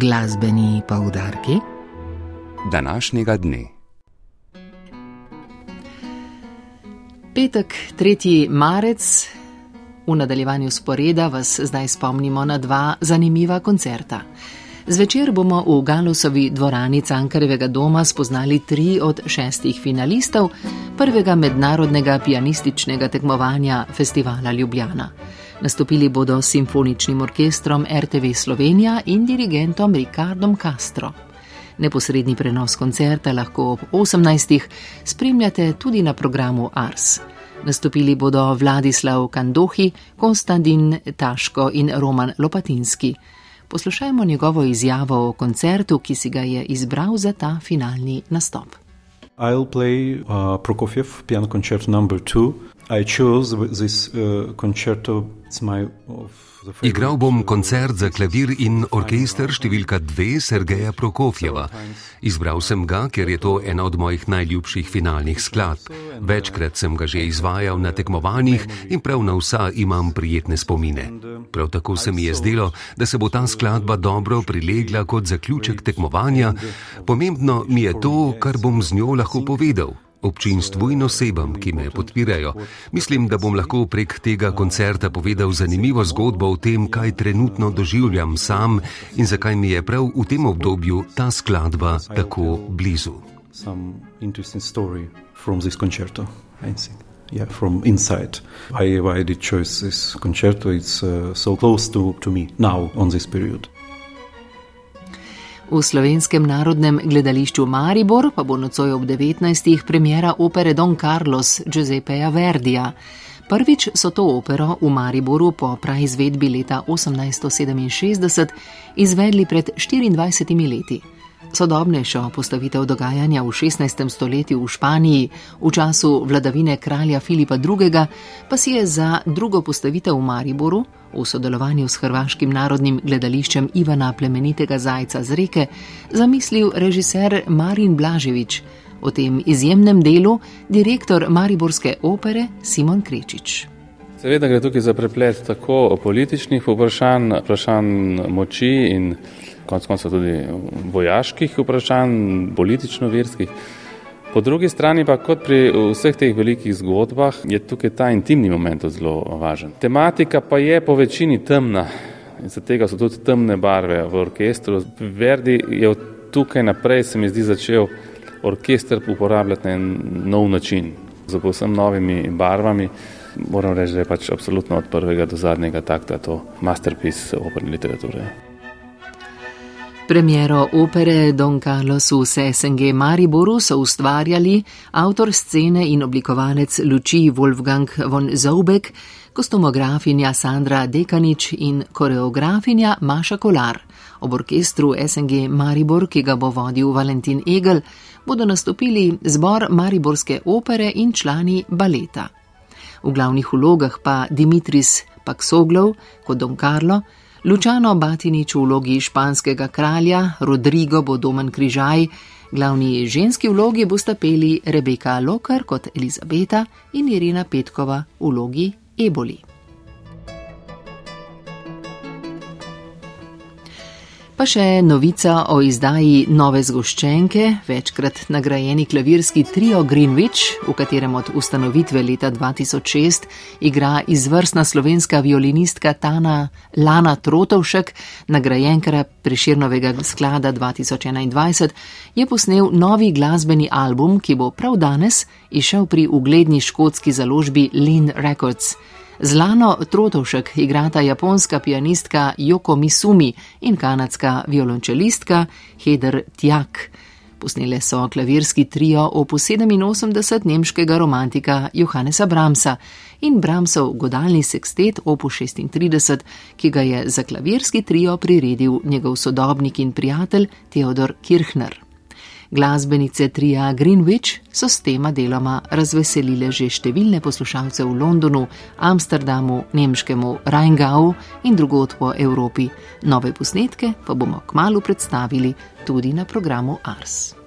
Glasbeni poudarki današnjega dne. Petek, 3. marec, v nadaljevanju sporeda vas zdaj spomnimo na dva zanimiva koncerta. Zvečer bomo v Galusovi dvorani Cankarevega doma spoznali tri od šestih finalistov prvega mednarodnega pianističnega tekmovanja Festivala Ljubljana. Nastopili bodo s simfoničnim orkestrom RTV Slovenija in dirigentom Ricardom Castro. Neposredni prenos koncerta lahko ob 18. spremljate tudi na programu Ars. Nastopili bodo Vladislav Kandohi, Konstantin Taško in Roman Lopatinski. Poslušajmo njegovo izjavo o koncertu, ki si ga je izbral za ta finalni nastop. I'll play uh, Prokofjev piano concerto number two. I chose this uh, concerto. My Igral bom koncert za klavir in orkester številka dve Sergeja Prokofjeva. Izbral sem ga, ker je to ena od mojih najljubših finalnih skladb. Večkrat sem ga že izvajal na tekmovanjih in prav na vsa imam prijetne spomine. Prav tako se mi je zdelo, da se bo ta skladba dobro prilegla kot zaključek tekmovanja. Pomembno mi je to, kar bom z njo lahko povedal občinstvu in osebam, ki me podpirajo. Mislim, da bom lahko prek tega koncerta povedal zanimivo zgodbo o tem, kaj trenutno doživljam sam in zakaj mi je prav v tem obdobju ta skladba tako blizu. Yeah, from inside. Why, why I did choose this concerto? It's uh, so close to, to me now on this period. V slovenskem narodnem gledališču Maribor pa bo nocoj ob 19. premjera opere Don Carlos Giuseppeja Verdija. Prvič so to opero v Mariboru po praizvedbi leta 1867 izvedli pred 24 leti. Sodobnejšo postavitev dogajanja v 16. stoletju v Španiji v času vladavine kralja Filipa II. pa si je za drugo postavitev v Mariboru v sodelovanju s Hrvaškim narodnim gledališčem Ivana Plemenitega Zajca z reke zamislil režiser Marin Blaževič, o tem izjemnem delu direktor Mariborske opere Simon Krečič. Seveda gre tukaj za preplet tako političnih vprašanj, vprašanj moči in konec konca tudi vojaških vprašanj, politično-verskih. Po drugi strani pa, kot pri vseh teh velikih zgodbah, je tukaj ta intimni moment zelo važen. Tematika pa je po večini temna in zaradi tega so tudi temne barve v orkestru. Verdi je od tukaj naprej, se mi zdi, začel orkester uporabljati na en nov način, z povsem novimi barvami. Moram reči, da je pač absolutno od prvega do zadnjega takta to masterpiece operne literature. Premiero opere Don Carlos v SNG Mariboru so ustvarjali avtor scene in oblikovalec luči Wolfgang von Zaubek, kostumografinja Sandra Dekanič in koreografinja Maša Kolar. Ob orkestru SNG Maribor, ki ga bo vodil Valentin Egel, bodo nastopili zbor Mariborske opere in člani baleta. V glavnih vlogah pa Dimitris Paksoglov kot Don Carlo, Lučano Batinič v vlogi španskega kralja, Rodrigo bo domen križaj, glavni ženski vlogi bosta peli Rebeka Lokar kot Elizabeta in Irina Petkova v vlogi Eboli. Pa še novica o izdaji nove zgoščenke, večkrat nagrajeni klavirski trio Greenwich, v katerem od ustanovitve leta 2006 igra izvrstna slovenska violinistka Tana Lana Trotovšek, nagrajenkara Preširnovega sklada 2021, je posnel novi glasbeni album, ki bo prav danes išel pri ugledni škotski založbi Lin Records. Z Lano Trotovšek igrata japonska pianistka Joko Misumi in kanadska violončelistka Heder Tjak. Posnele so klavirski trio opus 87 nemškega romantika Johannesa Bramsa in Bramsov godalni sekstet opus 36, ki ga je za klavirski trio priredil njegov sodobnik in prijatelj Theodor Kirchner. Glasbenice Tria Greenwich so s tema deloma razveselile že številne poslušalce v Londonu, Amsterdamu, nemškemu Rheingau in drugod po Evropi. Nove posnetke pa bomo kmalo predstavili tudi na programu Ars.